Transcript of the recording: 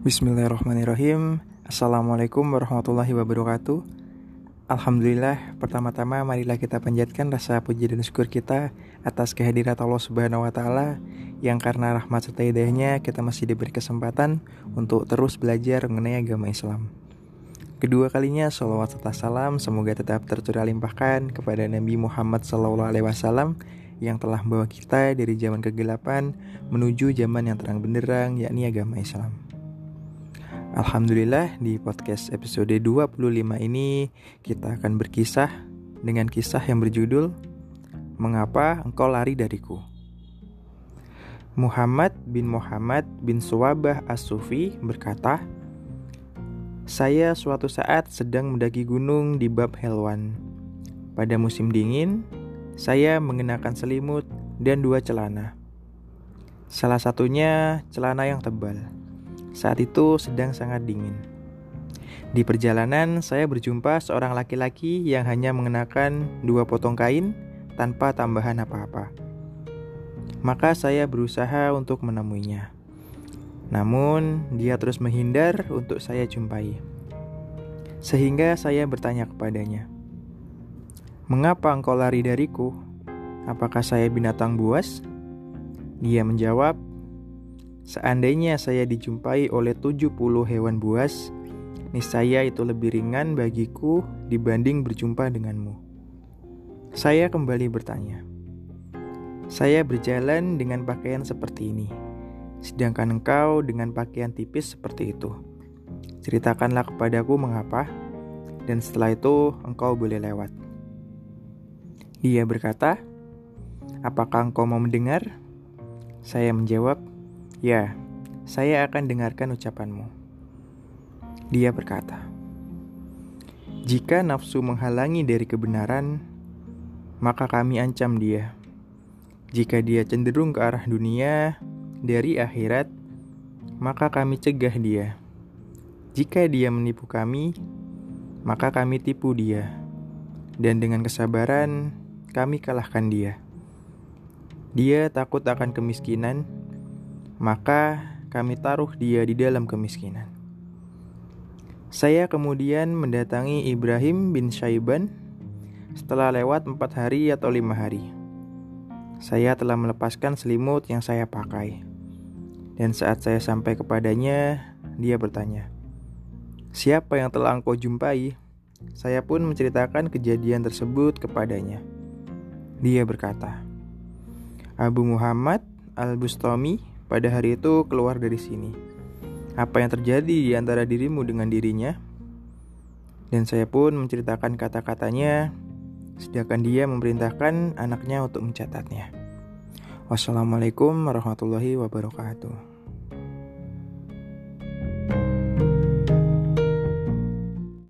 Bismillahirrahmanirrahim. Assalamualaikum warahmatullahi wabarakatuh. Alhamdulillah Pertama-tama marilah kita panjatkan rasa puji dan syukur kita Atas kehadirat Allah subhanahu wa ta'ala Yang karena rahmat serta hidayahnya Kita masih diberi kesempatan Untuk terus belajar mengenai agama Islam. Kedua kalinya salawat serta salam Semoga tetap tercurah limpahkan Kepada Nabi Muhammad SAW yang telah membawa kita dari zaman kegelapan menuju zaman yang terang benderang yakni agama Islam. Alhamdulillah di podcast episode 25 ini kita akan berkisah dengan kisah yang berjudul Mengapa Engkau Lari Dariku? Muhammad bin Muhammad bin Suwabah As-Sufi berkata, Saya suatu saat sedang mendaki gunung di Bab Helwan. Pada musim dingin, saya mengenakan selimut dan dua celana. Salah satunya celana yang tebal saat itu sedang sangat dingin. Di perjalanan, saya berjumpa seorang laki-laki yang hanya mengenakan dua potong kain tanpa tambahan apa-apa. Maka saya berusaha untuk menemuinya. Namun, dia terus menghindar untuk saya jumpai. Sehingga saya bertanya kepadanya, "Mengapa engkau lari dariku? Apakah saya binatang buas?" Dia menjawab, Seandainya saya dijumpai oleh 70 hewan buas, niscaya itu lebih ringan bagiku dibanding berjumpa denganmu. Saya kembali bertanya. Saya berjalan dengan pakaian seperti ini, sedangkan engkau dengan pakaian tipis seperti itu. Ceritakanlah kepadaku mengapa, dan setelah itu engkau boleh lewat. Dia berkata, "Apakah engkau mau mendengar?" Saya menjawab, Ya, saya akan dengarkan ucapanmu. Dia berkata, "Jika nafsu menghalangi dari kebenaran, maka kami ancam dia. Jika dia cenderung ke arah dunia dari akhirat, maka kami cegah dia. Jika dia menipu kami, maka kami tipu dia, dan dengan kesabaran kami kalahkan dia. Dia takut akan kemiskinan." Maka kami taruh dia di dalam kemiskinan. Saya kemudian mendatangi Ibrahim bin Syaiban setelah lewat empat hari atau lima hari. Saya telah melepaskan selimut yang saya pakai. Dan saat saya sampai kepadanya, dia bertanya, Siapa yang telah engkau jumpai? Saya pun menceritakan kejadian tersebut kepadanya. Dia berkata, Abu Muhammad al-Bustami pada hari itu keluar dari sini. Apa yang terjadi di antara dirimu dengan dirinya? Dan saya pun menceritakan kata-katanya, sedangkan dia memerintahkan anaknya untuk mencatatnya. Wassalamualaikum warahmatullahi wabarakatuh.